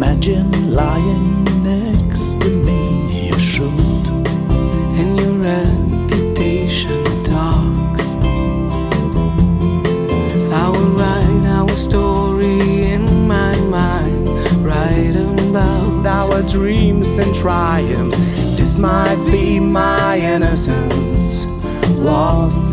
Imagine lying next to me. You should. and your reputation talks. I will write our story in my mind, write about our dreams and triumphs. This might be my innocence, lost